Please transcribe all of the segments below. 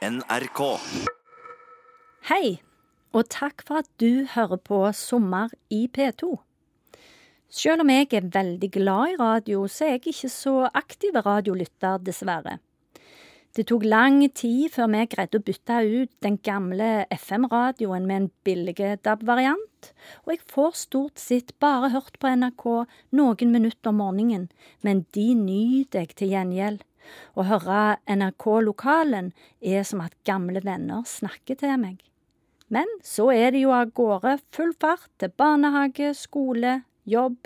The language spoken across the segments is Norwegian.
NRK. Hei, og takk for at du hører på Sommer i P2. Selv om jeg er veldig glad i radio, så er jeg ikke så aktiv radiolytter, dessverre. Det tok lang tid før vi greide å bytte ut den gamle FM-radioen med en billig DAB-variant, og jeg får stort sett bare hørt på NRK noen minutter om morgenen, men de nyter jeg til gjengjeld. Å høre NRK Lokalen er som at gamle venner snakker til meg. Men så er det jo av gårde full fart til barnehage, skole, jobb.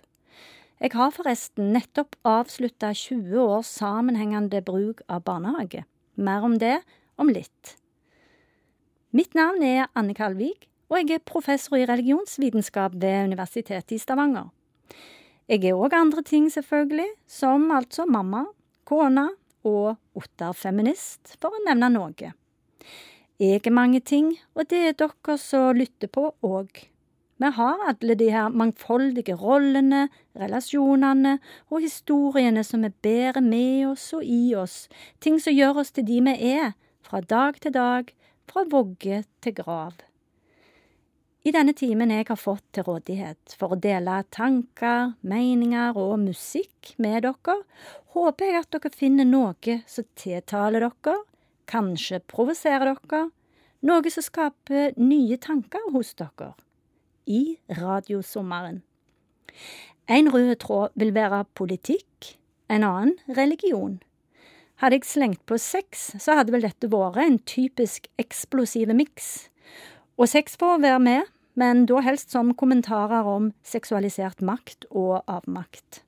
Jeg har forresten nettopp avslutta 20 års sammenhengende bruk av barnehage. Mer om det om litt. Mitt navn er Anne Kalvik, og jeg er professor i religionsvitenskap ved Universitetet i Stavanger. Jeg er òg andre ting, selvfølgelig, som altså mamma, kone og Ottar Feminist, for å nevne noe. Jeg er mange ting, og det er dere som lytter på òg. Vi har alle de her mangfoldige rollene, relasjonene og historiene som vi bærer med oss og i oss, ting som gjør oss til de vi er, fra dag til dag, fra vogge til grav. I denne timen jeg har fått til rådighet for å dele tanker, meninger og musikk med dere, håper jeg at dere finner noe som tiltaler dere, kanskje provoserer dere, noe som skaper nye tanker hos dere. I radiosommeren. En rød tråd vil være politikk, en annen religion. Hadde jeg slengt på sex, så hadde vel dette vært en typisk eksplosiv miks. Og sex får være med, men da helst som kommentarer om seksualisert makt og avmakt.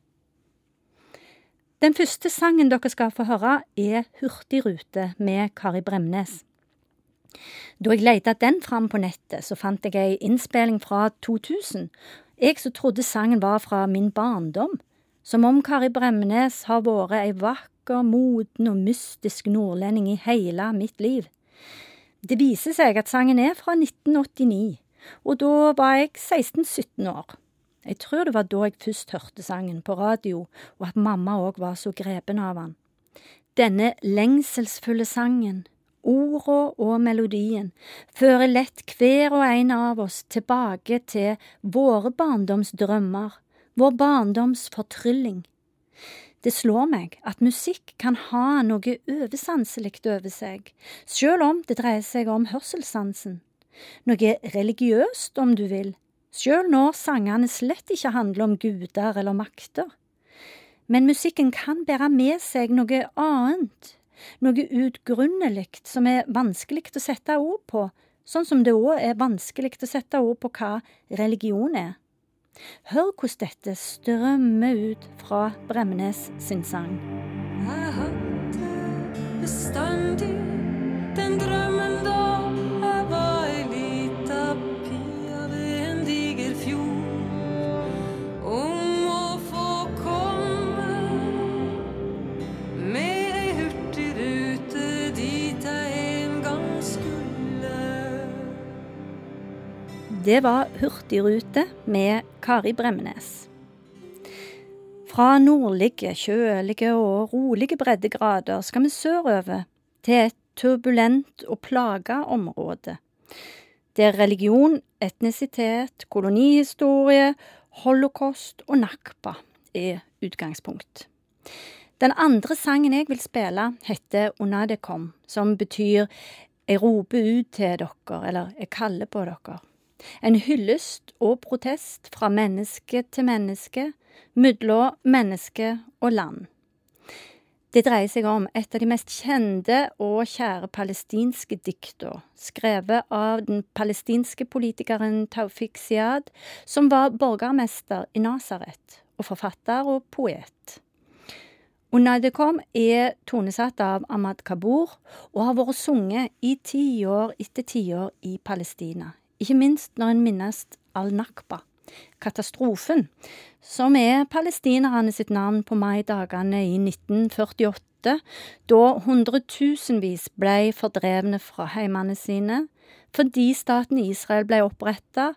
Den første sangen dere skal få høre, er Hurtigrute med Kari Bremnes. Da jeg leita den fram på nettet, så fant jeg ei innspilling fra 2000. Jeg som trodde sangen var fra min barndom. Som om Kari Bremnes har vært ei vakker, moden og mystisk nordlending i hele mitt liv. Det viser seg at sangen er fra 1989, og da var jeg 16–17 år. Jeg tror det var da jeg først hørte sangen på radio, og at mamma òg var så grepen av han. Denne lengselsfulle sangen, orda og melodien, fører lett hver og en av oss tilbake til våre barndomsdrømmer, vår barndoms fortrylling. Det slår meg at musikk kan ha noe oversanselig over seg, selv om det dreier seg om hørselssansen. Noe religiøst, om du vil, selv når sangene slett ikke handler om guder eller makter. Men musikken kan bære med seg noe annet, noe utgrunnelig som er vanskelig å sette ord på, sånn som det òg er vanskelig å sette ord på hva religion er. Hør hvordan dette strømmer ut fra Bremnes sin sang. Jeg hadde bestandig Det var Hurtigrute med Kari Bremnes. Fra nordlige, kjølige og rolige breddegrader skal vi sørover, til et turbulent og plaga område, der religion, etnisitet, kolonihistorie, holocaust og nakba er utgangspunkt. Den andre sangen jeg vil spille, heter Unadekom, som betyr jeg roper ut til dere, eller jeg kaller på dere. En hyllest og protest fra menneske til menneske, mellom menneske og land. Det dreier seg om et av de mest kjente og kjære palestinske dikter, skrevet av den palestinske politikeren Taufik Siad, som var borgermester i Nasaret, og forfatter og poet. Unadekom er tonesatt av Ahmad Kabur og har vært sunget i tiår etter tiår i Palestina, ikke minst når en minnes al-Nakba, katastrofen, som er palestinerne sitt navn på maidagene i 1948, da hundretusenvis ble fordrevne fra heimene sine fordi staten Israel ble oppretta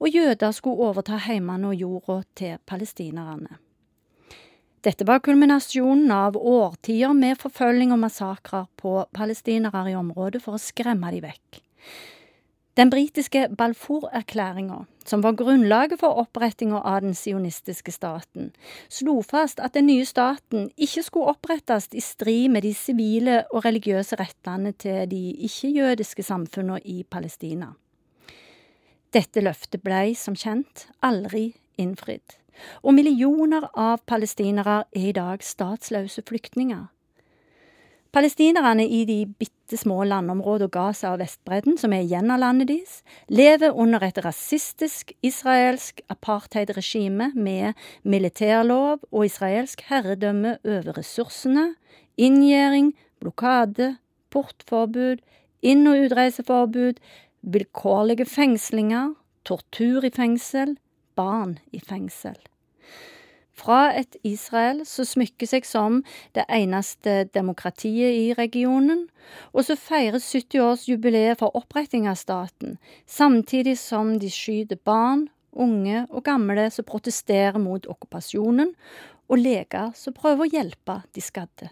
og jøder skulle overta heimene og jorda til palestinerne. Dette var kulminasjonen av årtier med forfølging og massakrer på palestinere i området for å skremme dem vekk. Den britiske Balfour-erklæringa, som var grunnlaget for opprettinga av den sionistiske staten, slo fast at den nye staten ikke skulle opprettes i strid med de sivile og religiøse rettene til de ikke-jødiske samfunnene i Palestina. Dette løftet blei, som kjent, aldri innfridd, og millioner av palestinere er i dag statsløse flyktninger. Palestinerne i de bitte små landområdene Gaza og Vestbredden, som er igjen av landet deres, lever under et rasistisk israelsk apartheidregime med militærlov og israelsk herredømme over ressursene, inngjerding, blokade, portforbud, inn- og utreiseforbud, vilkårlige fengslinger, tortur i fengsel, barn i fengsel fra et Israel som smykker seg som det eneste demokratiet i regionen, og som feirer 70-årsjubileet for oppretting av staten, samtidig som de skyter barn, unge og gamle som protesterer mot okkupasjonen, og leger som prøver å hjelpe de skadde.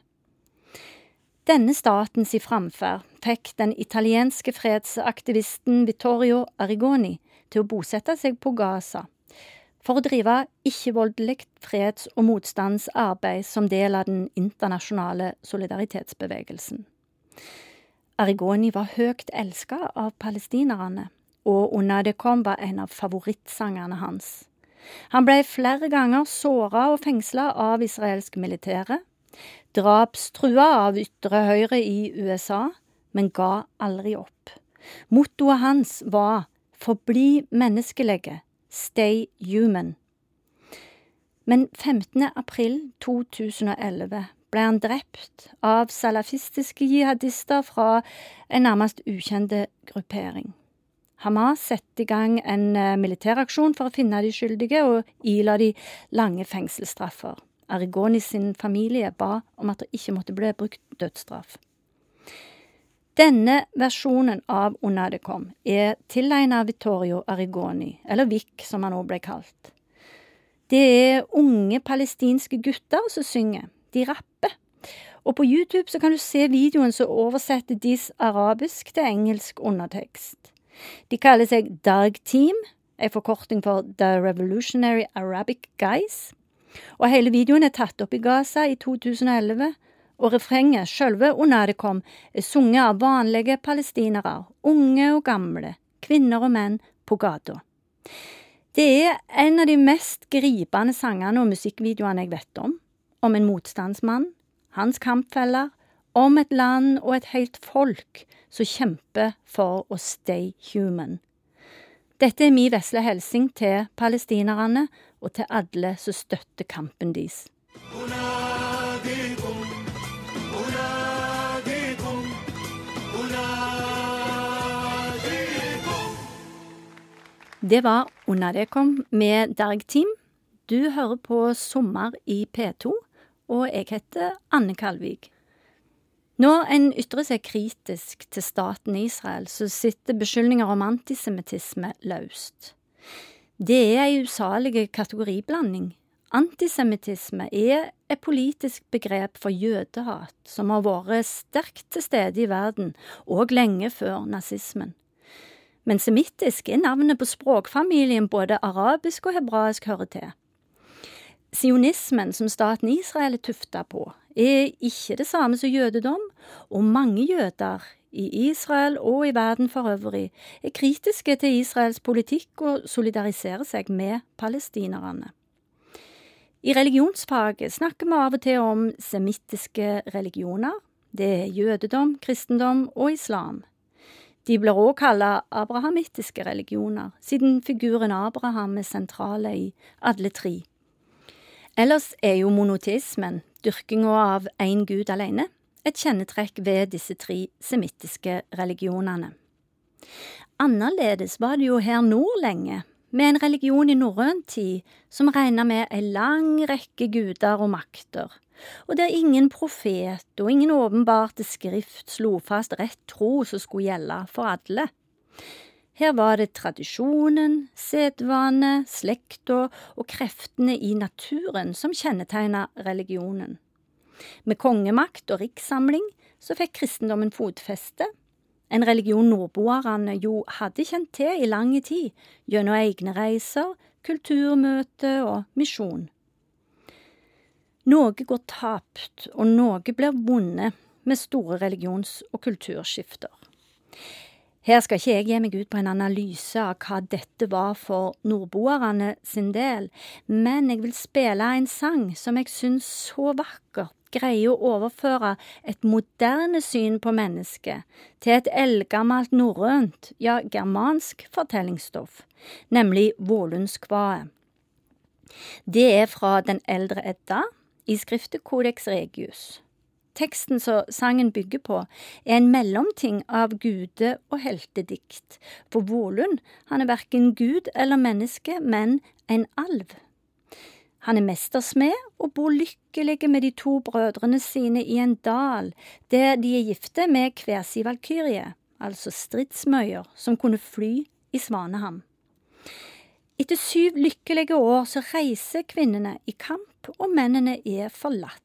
Denne statens framferd fikk den italienske fredsaktivisten Vittorio Arigoni til å bosette seg på Gaza for å drive ikke-voldelig freds- og motstandsarbeid som del av den internasjonale solidaritetsbevegelsen. Arigoni var høyt elska av palestinerne, og Una de kom var en av favorittsangerne hans. Han ble flere ganger såra og fengsla av israelsk militære, drapstrua av ytre høyre i USA, men ga aldri opp. Mottoet hans var Forbli menneskelige, Stay Human. Men 15. april 2011 ble han drept av salafistiske jihadister fra en nærmest ukjente gruppering. Hamas satte i gang en eh, militæraksjon for å finne de skyldige og ila de lange fengselsstraffer. Arigoni sin familie ba om at det ikke måtte bli brukt dødsstraff. Denne versjonen av Onadecom er tilegnet Vittorio Arigoni, eller Vic som han også ble kalt. Det er unge palestinske gutter som synger. De rapper. Og på YouTube så kan du se videoen som oversetter deres arabisk til engelsk undertekst. De kaller seg Darg Team, en forkorting for The Revolutionary Arabic Guys. Og hele videoen er tatt opp i Gaza i 2011 og refrenget, sjølve Onadikom, er sunget av vanlige palestinere, unge og gamle, kvinner og menn, på gata. Det er en av de mest gripende sangene og musikkvideoene jeg vet om, om en motstandsmann, hans kampfeller, om et land og et helt folk som kjemper for å stay human. Dette er min vesle hilsen til palestinerne og til alle som støtter kampen deres. Det var Unadekom med Derg Team. Du hører på Sommer i P2, og jeg heter Anne Kalvik. Når en ytrer seg kritisk til staten Israel, så sitter beskyldninger om antisemittisme løst. Det er ei usalig kategoriblanding. Antisemittisme er et politisk begrep for jødehat som har vært sterkt til stede i verden, og lenge før nazismen men semittisk er navnet på språkfamilien både arabisk og hebraisk hører til. Sionismen som staten Israel er tufta på, er ikke det samme som jødedom, og mange jøder i Israel og i verden for øvrig er kritiske til Israels politikk og solidariserer seg med palestinerne. I religionsfaget snakker vi av og til om semittiske religioner. Det er jødedom, kristendom og islam. De blir òg kalt abrahamittiske religioner, siden figuren Abraham er sentrale i alle tre. Ellers er jo monoteismen, dyrkinga av én gud alene, et kjennetrekk ved disse tre semittiske religionene. Annerledes var det jo her nord lenge, med en religion i norrøn tid som regna med ei lang rekke guder og makter, og der ingen profet og ingen åpenbarte skrift slo fast rett tro som skulle gjelde for alle. Her var det tradisjonen, sedvane, slekta og kreftene i naturen som kjennetegna religionen. Med kongemakt og rikssamling så fikk kristendommen fotfeste, en religion nordboerne jo hadde kjent til i lang tid gjennom egne reiser, kulturmøter og misjon. Noe går tapt, og noe blir vunnet med store religions- og kulturskifter. Her skal ikke jeg gi meg ut på en analyse av hva dette var for nordboerne sin del, men jeg vil spille en sang som jeg syns så vakkert greier å overføre et moderne syn på mennesket til et eldgammelt norrønt, ja, germansk fortellingsstoff, nemlig Vålundskvaet. Det er fra Den eldre Edda i skriftet Codex Regius. Teksten som sangen bygger på, er en mellomting av gude- og heltedikt, for Volund han er verken gud eller menneske, men en alv. Han er mestersmed og bor lykkelig med de to brødrene sine i en dal der de er gifte med hver si valkyrie, altså stridsmøyer, som kunne fly i Svaneham. Etter syv lykkelige år så reiser kvinnene i kamp, og mennene er forlatt.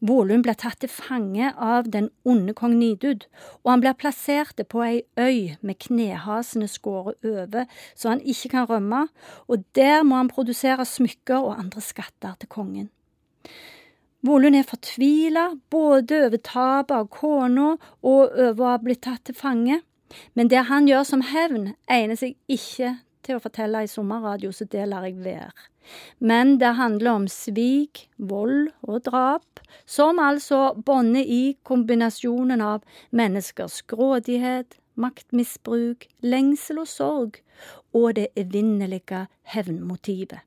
Volund blir tatt til fange av den onde kong Nidud, og han blir plassert på ei øy med knehasene skåret over, så han ikke kan rømme, og der må han produsere smykker og andre skatter til kongen. Volund er fortvila både over tapet av kona og over å ha blitt tatt til fange, men det han gjør som hevn, egner seg ikke til å fortelle i sommerradio, så det lar jeg være. Men det handler om svik, vold og drap, som altså bånder i kombinasjonen av menneskers grådighet, maktmisbruk, lengsel og sorg, og det evinnelige hevnmotivet.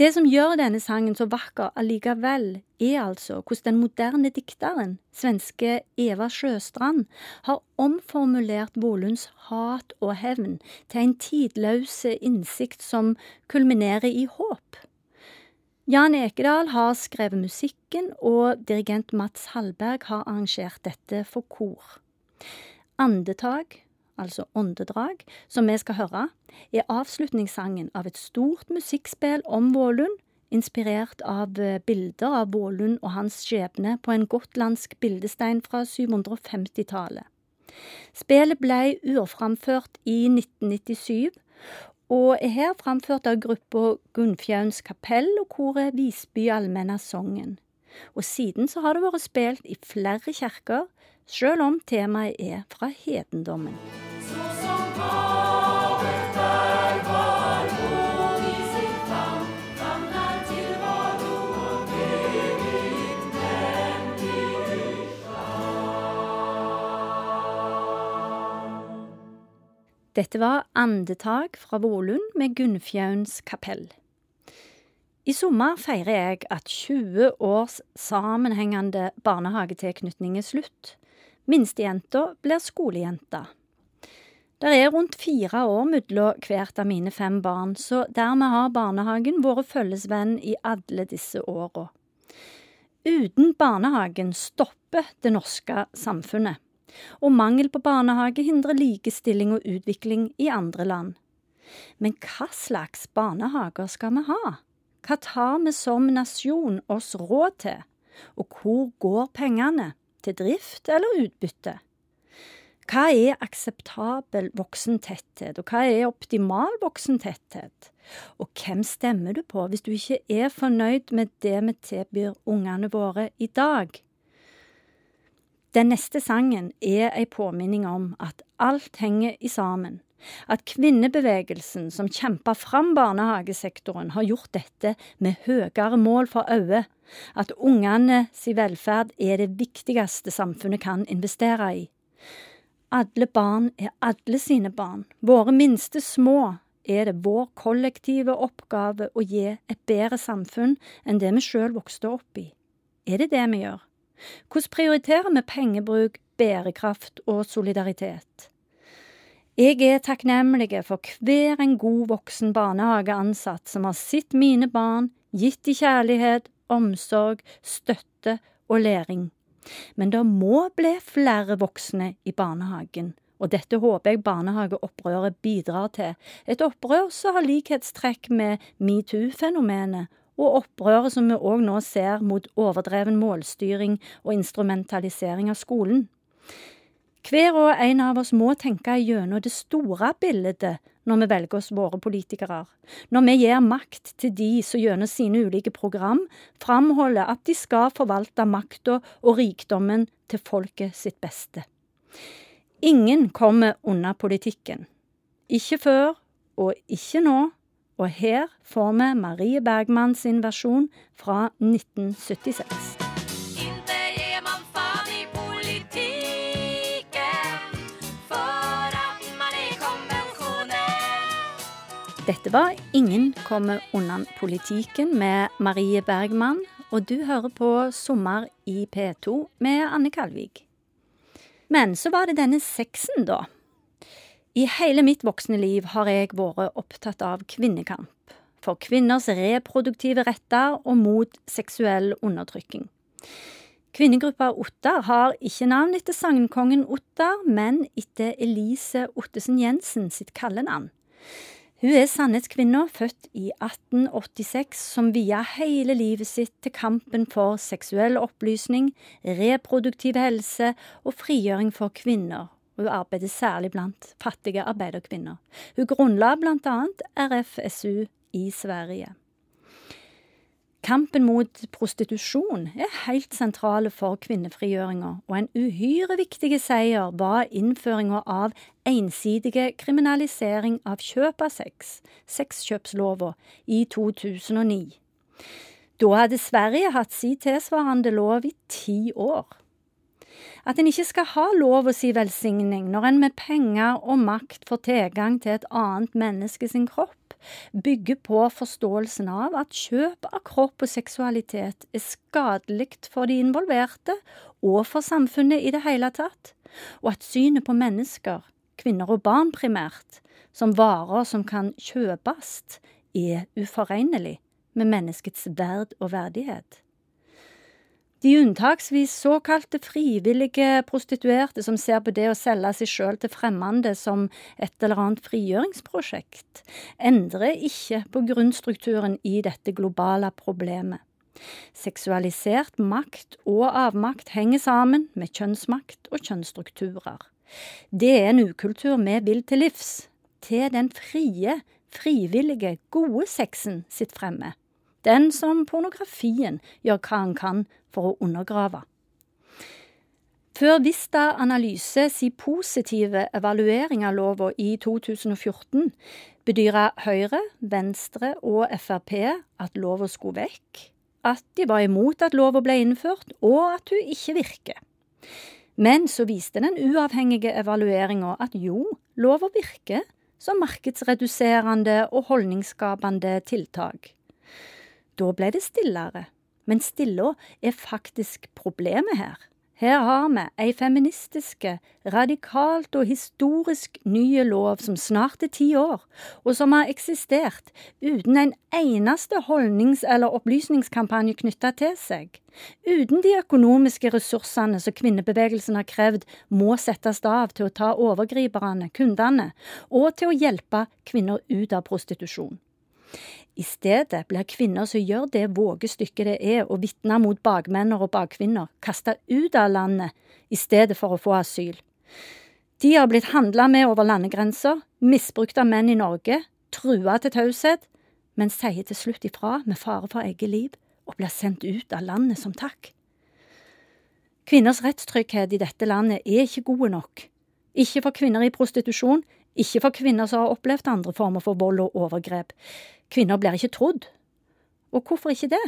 Det som gjør denne sangen så vakker allikevel, er altså hvordan den moderne dikteren, svenske Eva Sjøstrand, har omformulert Volunds hat og hevn til en tidløs innsikt som kulminerer i håp. Jan Ekedal har skrevet musikken, og dirigent Mats Hallberg har arrangert dette for kor. Andetag, altså åndedrag, som vi skal høre, er avslutningssangen av et stort musikkspill om Vålund, inspirert av eh, bilder av Vålund og hans skjebne på en gotlandsk bildestein fra 750-tallet. Spillet ble urframført i 1997, og er her framført av gruppa Gunnfjauns kapell og koret Visby Allmenna Songen. Og siden så har det vært spilt i flere kirker, sjøl om temaet er fra hedendommen. Dette var Andetag fra Volund med Gunnfjauns kapell. I sommer feirer jeg at 20 års sammenhengende barnehagetilknytning er slutt. Minstejenta blir skolejente. Det er rundt fire år mellom hvert av mine fem barn, så dermed har barnehagen vært følgesvenn i alle disse åra. Uten barnehagen stopper det norske samfunnet og mangel på barnehage hindrer likestilling og utvikling i andre land. Men hva slags barnehager skal vi ha? Hva tar vi som nasjon oss råd til, og hvor går pengene, til drift eller utbytte? Hva er akseptabel voksentetthet, og hva er optimal voksentetthet? Og hvem stemmer du på hvis du ikke er fornøyd med det vi tilbyr ungene våre i dag? Den neste sangen er ei påminning om at alt henger i sammen. At kvinnebevegelsen som kjempa fram barnehagesektoren, har gjort dette med høyere mål for øye. At ungene si velferd er det viktigste samfunnet kan investere i. Alle barn er alle sine barn. Våre minste små er det vår kollektive oppgave å gi et bedre samfunn enn det vi sjøl vokste opp i. Er det det vi gjør? Hvordan prioriterer vi pengebruk, bærekraft og solidaritet? Jeg er takknemlig for hver en god voksen barnehageansatt som har sett mine barn, gitt de kjærlighet, omsorg, støtte og læring. Men det må bli flere voksne i barnehagen, Og dette håper jeg barnehageopprøret bidrar til, et opprør som har likhetstrekk med metoo-fenomenet, og opprøret som vi òg nå ser mot overdreven målstyring og instrumentalisering av skolen. Hver og en av oss må tenke gjennom det store bildet når vi velger oss våre politikere, når vi gir makt til de som gjennom sine ulike program framholder at de skal forvalte makta og rikdommen til folket sitt beste. Ingen kommer unna politikken. Ikke før og ikke nå, og her får vi Marie Bergmann sin versjon fra 1976. Dette var Ingen kommer unna politikken med Marie Bergman, og du hører på Sommer i P2 med Anne Kalvik. Men så var det denne sexen, da. I hele mitt voksne liv har jeg vært opptatt av kvinnekamp. For kvinners reproduktive retter og mot seksuell undertrykking. Kvinnegruppa Ottar har ikke navn etter sagnkongen Ottar, men etter Elise Ottesen Jensen sitt kallenavn. Hun er sannhetskvinna, født i 1886, som via hele livet sitt til kampen for seksuell opplysning, reproduktiv helse og frigjøring for kvinner. Hun arbeider særlig blant fattige arbeiderkvinner. Hun grunnla annet RFSU i Sverige. Kampen mot prostitusjon er helt sentrale for kvinnefrigjøringa, og en uhyre viktig seier var innføringa av ensidige kriminalisering av kjøp av sex, sexkjøpslova, i 2009. Da hadde Sverige hatt sin tilsvarende lov i ti år. At en ikke skal ha lov å si velsigning når en med penger og makt får tilgang til et annet menneske sin kropp, bygger på forståelsen av at kjøp av kropp og seksualitet er skadelig for de involverte og for samfunnet i det hele tatt, og at synet på mennesker, kvinner og barn primært, som varer som kan kjøpes, er uforenlig med menneskets verd og verdighet. De unntaksvis såkalte frivillige prostituerte som ser på det å selge seg sjøl til fremmede som et eller annet frigjøringsprosjekt, endrer ikke på grunnstrukturen i dette globale problemet. Seksualisert makt og avmakt henger sammen med kjønnsmakt og kjønnsstrukturer. Det er en ukultur vi vil til livs, til den frie, frivillige, gode sexen sitt fremme. Den som pornografien gjør hva han kan for å undergrave. Før Vista Analyse si positive evaluering av lova i 2014 bedyra Høyre, Venstre og Frp at lova skulle vekk, at de var imot at lova ble innført, og at hun ikke virker. Men så viste den uavhengige evalueringa at jo, lova virker som markedsreduserende og holdningsskapende tiltak. Da ble det stillere. Men stilla er faktisk problemet her. Her har vi ei feministiske, radikalt og historisk nye lov som snart er ti år, og som har eksistert uten en eneste holdnings- eller opplysningskampanje knytta til seg. Uten de økonomiske ressursene som kvinnebevegelsen har krevd må settes av til å ta overgriperne, kundene, og til å hjelpe kvinner ut av prostitusjon. I stedet blir kvinner som gjør det vågestykket det er å vitne mot bakmenn og bakkvinner, kasta ut av landet i stedet for å få asyl. De har blitt handla med over landegrenser, misbrukt av menn i Norge, trua til taushet, men sier til slutt ifra med fare for eget liv og blir sendt ut av landet som takk. Kvinners rettstrygghet i dette landet er ikke gode nok. Ikke for kvinner i prostitusjon, ikke for kvinner som har opplevd andre former for vold og overgrep. Kvinner blir ikke trodd. Og hvorfor ikke det?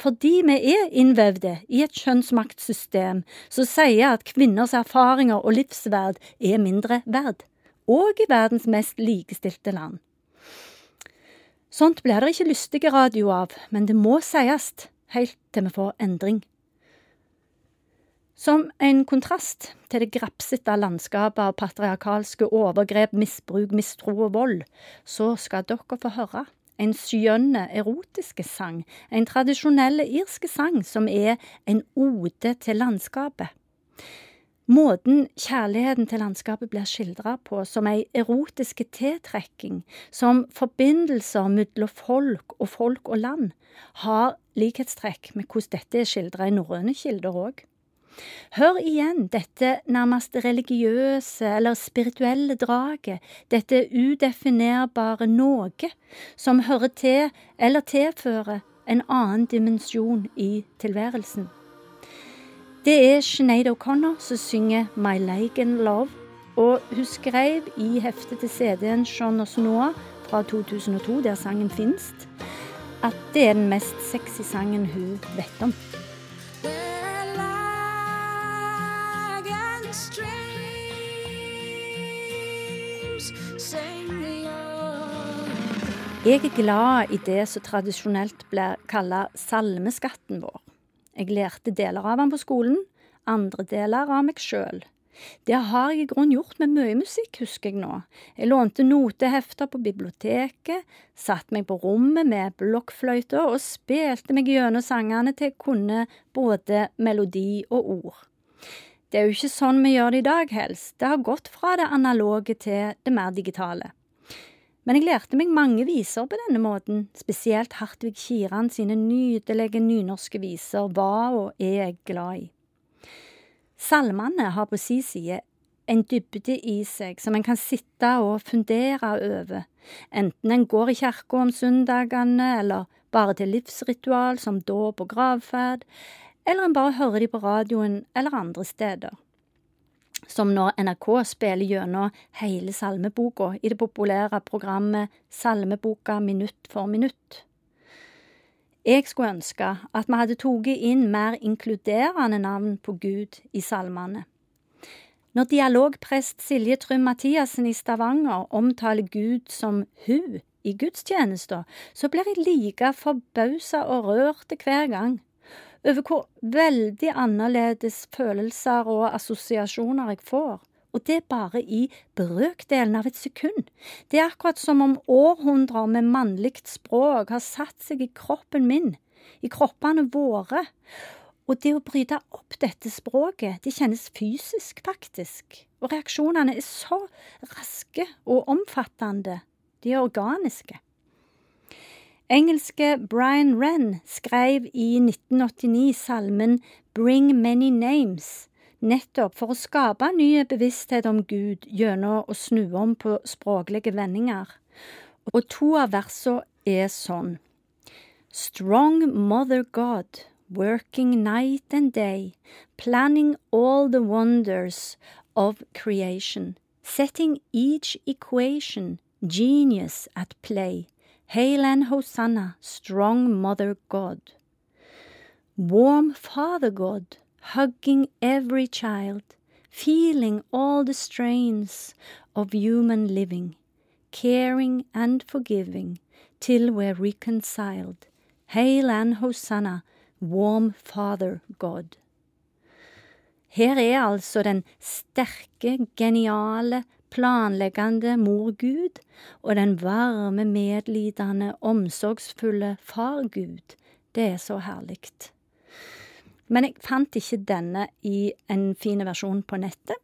Fordi vi er innvevde i et kjønnsmaktsystem som sier at kvinners erfaringer og livsverd er mindre verd, og i verdens mest likestilte land. Sånt blir det ikke lystige radio av, men det må sies, helt til vi får endring. Som en kontrast til det grapsete landskapet av patriarkalske overgrep, misbruk, mistro og vold, så skal dere få høre en skjønne erotiske sang, en tradisjonell irske sang som er en ode til landskapet. Måten kjærligheten til landskapet blir skildra på som ei erotiske tiltrekking, som forbindelser mellom folk og folk og land, har likhetstrekk med hvordan dette er skildra i norrøne kilder òg. Hør igjen dette nærmest religiøse eller spirituelle draget, dette udefinerbare noe som hører til eller tilfører en annen dimensjon i tilværelsen. Det er Sinead O'Connor som synger My Lagan Love, og hun skrev i heftet til CD-en Sean Noah fra 2002, der sangen Finst, at det er den mest sexy sangen hun vet om. Jeg er glad i det som tradisjonelt blir kalt salmeskatten vår. Jeg lærte deler av den på skolen, andre deler av meg sjøl. Det har jeg i grunnen gjort med mye musikk, husker jeg nå. Jeg lånte notehefter på biblioteket, satte meg på rommet med blokkfløyta og spilte meg gjennom sangene til jeg kunne både melodi og ord. Det er jo ikke sånn vi gjør det i dag, helst. Det har gått fra det analoge til det mer digitale. Men jeg lærte meg mange viser på denne måten, spesielt Hartvig Kiran sine nydelige nynorske viser var og er jeg glad i. Salmene har på si side en dybde i seg som en kan sitte og fundere over, enten en går i kirka om søndagene, eller bare til livsritual som dåp og gravferd, eller en bare hører de på radioen eller andre steder som når NRK spiller gjennom hele salmeboka i det populære programmet Salmeboka minutt for minutt. Jeg skulle ønske at vi hadde tatt inn mer inkluderende navn på Gud i salmene. Når dialogprest Silje Trym Mathiassen i Stavanger omtaler Gud som hun i gudstjenester, så blir jeg like forbausa og rørt hver gang over hvor veldig annerledes følelser og assosiasjoner jeg får. Og det bare i brøkdelen av et sekund. Det er akkurat som om århundrer med mannlig språk har satt seg i kroppen min, i kroppene våre. Og det å bryte opp dette språket, det kjennes fysisk, faktisk. Og reaksjonene er så raske og omfattende. De er organiske. Engelske Brian Wren skrev i 1989 salmen Bring Many Names, nettopp for å skape ny bevissthet om Gud gjennom å snu om på språklige vendinger. Og to av versene er sånn. Strong Mother God, working night and day, planning all the wonders of creation, setting each equation, genius at play Hail and Hosanna, strong Mother God. Warm Father God, hugging every child, feeling all the strains of human living, caring and forgiving till we're reconciled. Hail and Hosanna, warm Father God. Her er altså den sterke, geniale, planleggende mor Gud og den varme, medlidende, omsorgsfulle far Gud. Det er så herlig. Men jeg fant ikke denne i en fin versjon på nettet,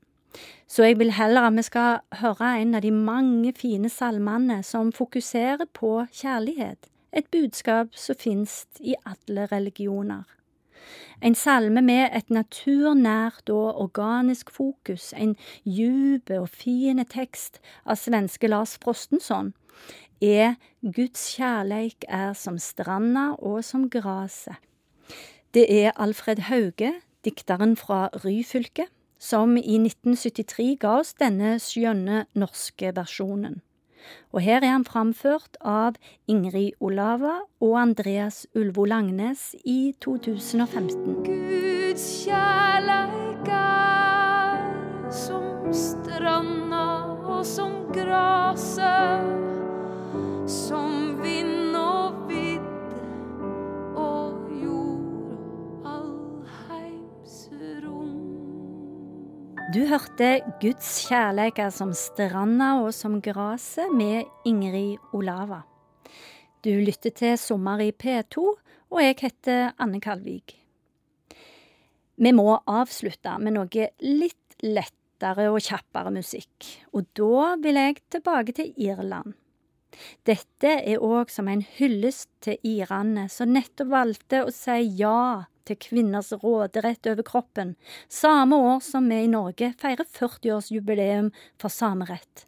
så jeg vil heller at vi skal høre en av de mange fine salmene som fokuserer på kjærlighet, et budskap som finnes i alle religioner. En salme med et naturnært og organisk fokus, en djup og fin tekst av svenske Lars Frostenson, er Guds kjærleik er som stranda og som graset. Det er Alfred Hauge, dikteren fra Ryfylke, som i 1973 ga oss denne skjønne norske versjonen og her er han framført av Ingrid Olava og Andreas Ulvo Langnes i 2015. Guds kjærleik er som stranda og som graset, Du hørte Guds kjærleik er som stranda og som graset med Ingrid Olava. Du lytter til Sommer i P2, og jeg heter Anne Kalvik. Vi må avslutte med noe litt lettere og kjappere musikk, og da vil jeg tilbake til Irland. Dette er òg som en hyllest til irene som nettopp valgte å si ja til kvinners råderett over kroppen, samme år som vi i Norge feirer 40-årsjubileum for samerett.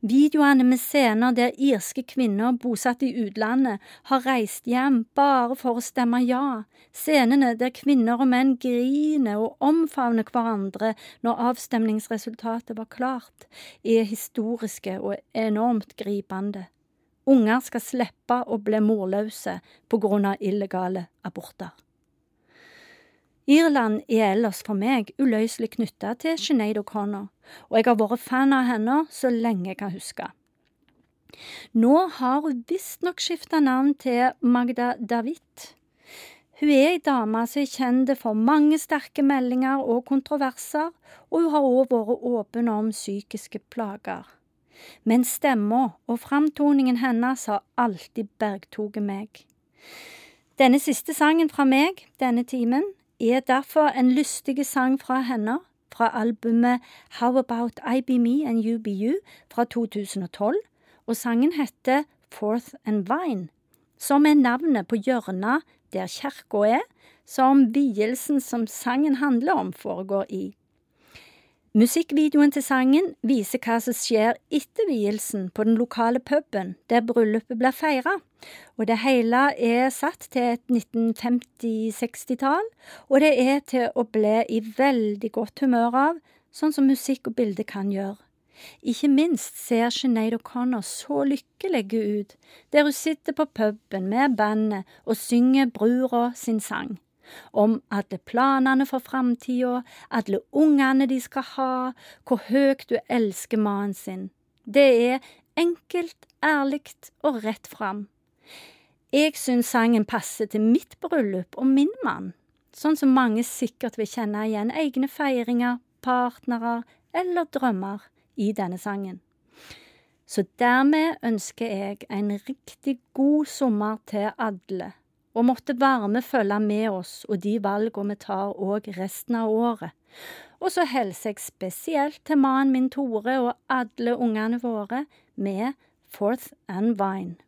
Videoene med scener der irske kvinner bosatt i utlandet har reist hjem bare for å stemme ja, scenene der kvinner og menn griner og omfavner hverandre når avstemningsresultatet var klart, er historiske og enormt gripende. Unger skal slippe å bli morløse på grunn av illegale aborter. Irland er ellers for meg uløselig knytta til Sinead O'Connor, og jeg har vært fan av henne så lenge jeg kan huske. Nå har hun visstnok skifta navn til Magda David. Hun er ei dame som er kjent for mange sterke meldinger og kontroverser, og hun har òg vært åpen om psykiske plager. Men stemma og framtoningen hennes har alltid bergtatt meg. Denne siste sangen fra meg denne timen er derfor en lystig sang fra henne, fra albumet How About I Be Me and You Be You fra 2012, og sangen heter Fourth and Vine, som er navnet på hjørnet der kirka er, som vielsen som sangen handler om, foregår i. Musikkvideoen til sangen viser hva som skjer etter vielsen på den lokale puben der bryllupet blir feira, det hele er satt til et 1950-60-tall, og det er til å bli i veldig godt humør av, sånn som musikk og bilde kan gjøre. Ikke minst ser Sinead O'Connor så lykkelig ut, der hun sitter på puben med bandet og synger brura sin sang om alle planene for framtida, alle ungene de skal ha, hvor høyt du elsker mannen sin. Det er enkelt, ærlig og rett fram. Jeg syns sangen passer til mitt bryllup og min mann, sånn som mange sikkert vil kjenne igjen egne feiringer, partnere eller drømmer i denne sangen. Så dermed ønsker jeg en riktig god sommer til alle og måtte varme følge med oss og de valgene vi tar òg resten av året. Og så hilser jeg spesielt til mannen min Tore og alle ungene våre med Fourth and Vine.